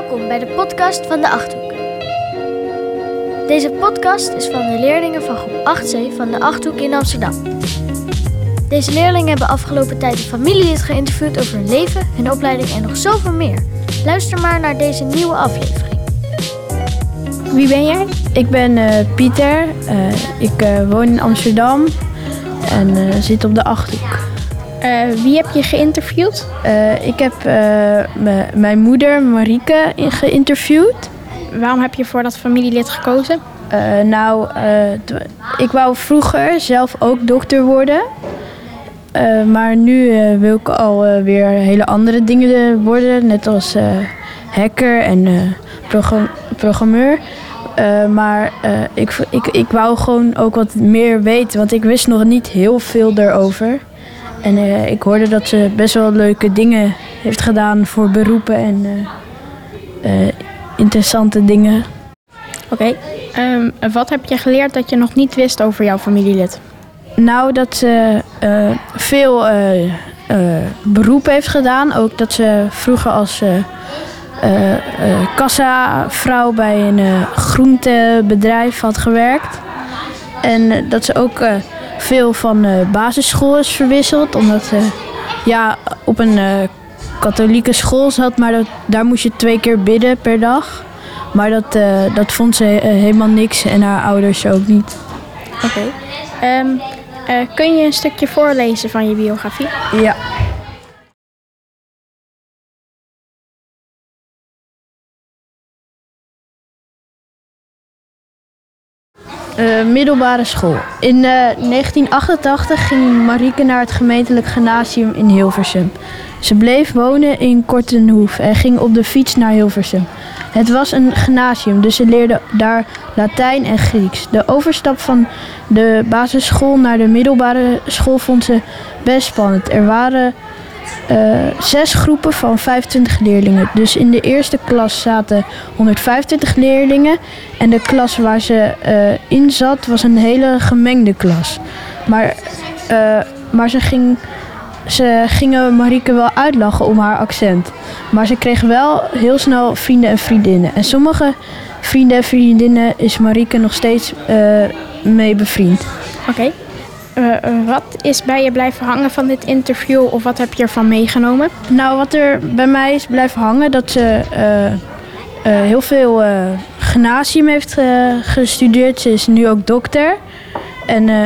Welkom bij de podcast van de Achthoek. Deze podcast is van de leerlingen van groep 8C van de Achthoek in Amsterdam. Deze leerlingen hebben afgelopen tijd een familielid geïnterviewd over hun leven, hun opleiding en nog zoveel meer. Luister maar naar deze nieuwe aflevering. Wie ben jij? Ik ben eh, Pieter. Eh, ik eh, woon in Amsterdam en eh, zit op de Achthoek. Eh, wie heb je geïnterviewd? Eh, ik heb eh, mijn moeder Marieke in- geïnterviewd. Waarom heb je voor dat familielid gekozen? Nou, ik wou vroeger zelf ook dokter worden. Maar nu wil ik alweer weer hele andere dingen worden. Net als hacker en program- programmeur. Maar ik, ik, ik wou gewoon ook wat meer weten. Want ik wist nog niet heel veel erover. En eh, ik hoorde dat ze best wel leuke dingen heeft gedaan voor beroepen en eh, eh, interessante dingen. Oké. Ehm, wat heb je geleerd dat je nog niet wist over jouw familielid? Nou, dat ze veel beroepen heeft gedaan. Ook dat ze vroeger als kassavrouw bij een groentebedrijf had gewerkt. En dat ze ook veel van eh, basisschool is verwisseld. Omdat ze ja, op een eh, katholieke school zat, maar dat, daar moest je twee keer bidden per dag. Maar dat, eh, dat vond ze eh, helemaal niks en haar ouders ook niet. Oké. Ehm, eh, kun je een stukje voorlezen van je biografie? Ja. Eh, middelbare school. In eh, 1988 ging Marieke naar het gemeentelijk gymnasium in Hilversum. Ze bleef wonen in Kortenhoef en ging op de fiets naar Hilversum. Het was een gymnasium, dus ze leerde daar Latijn en Grieks. De overstap van de basisschool naar de middelbare school vond ze best spannend. Er waren eh, zes groepen van 25 leerlingen. Dus in de eerste klas zaten 125 leerlingen. En de klas waar ze eh, in zat was een hele gemengde klas. Maar, eh, maar ze, ging, ze gingen Marieke wel uitlachen om haar accent. Maar ze kreeg wel heel snel vrienden en vriendinnen. En sommige vrienden en vriendinnen is Marieke nog steeds eh, mee bevriend. Oké. Eh, eh, wat is bij je blijven hangen van dit interview of wat heb je ervan meegenomen? Nou, wat er bij mij is blijven hangen, dat ze eh, eh, heel veel eh gymnasium heeft eh, gestudeerd. Ze is nu ook dokter. En eh,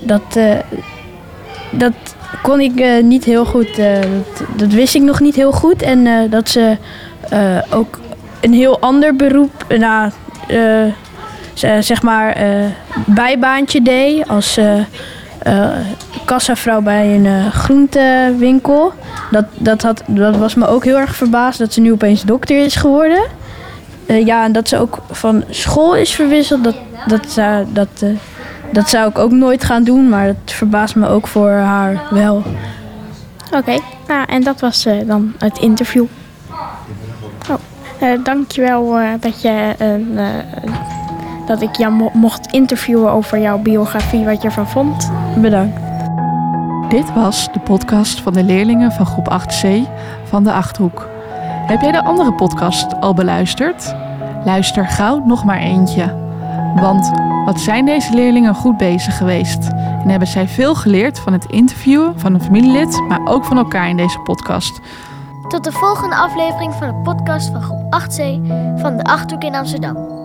dat, eh, dat kon ik eh, niet heel goed, eh, dat, dat wist ik nog niet heel goed. En eh, dat ze eh, ook een heel ander beroep, eh, eh, z- zeg maar, eh, bijbaantje deed als eh, eh, kassavrouw bij een eh, groentewinkel. Dat, dat, had, dat was me ook heel erg verbaasd dat ze nu opeens dokter is geworden. Eh, ja, en dat ze ook van school is verwisseld, dat, dat, zou, dat, dat zou ik ook nooit gaan doen. Maar het verbaast me ook voor haar wel. Oké. Nou, en dat was dan het interview. Eh, dankjewel dat, je, eh, dat ik jou mo- mocht interviewen over jouw biografie, wat je ervan vond. Bedankt. Dit was de podcast van de leerlingen van groep 8C van de Achthoek. Heb jij de andere podcast al beluisterd? Luister gauw nog maar eentje. Want wat zijn deze leerlingen goed bezig geweest? En hebben zij veel geleerd van het interviewen van een familielid, maar ook van elkaar in deze podcast. Tot de volgende aflevering van de podcast van groep 8C van de Achthoek in Amsterdam.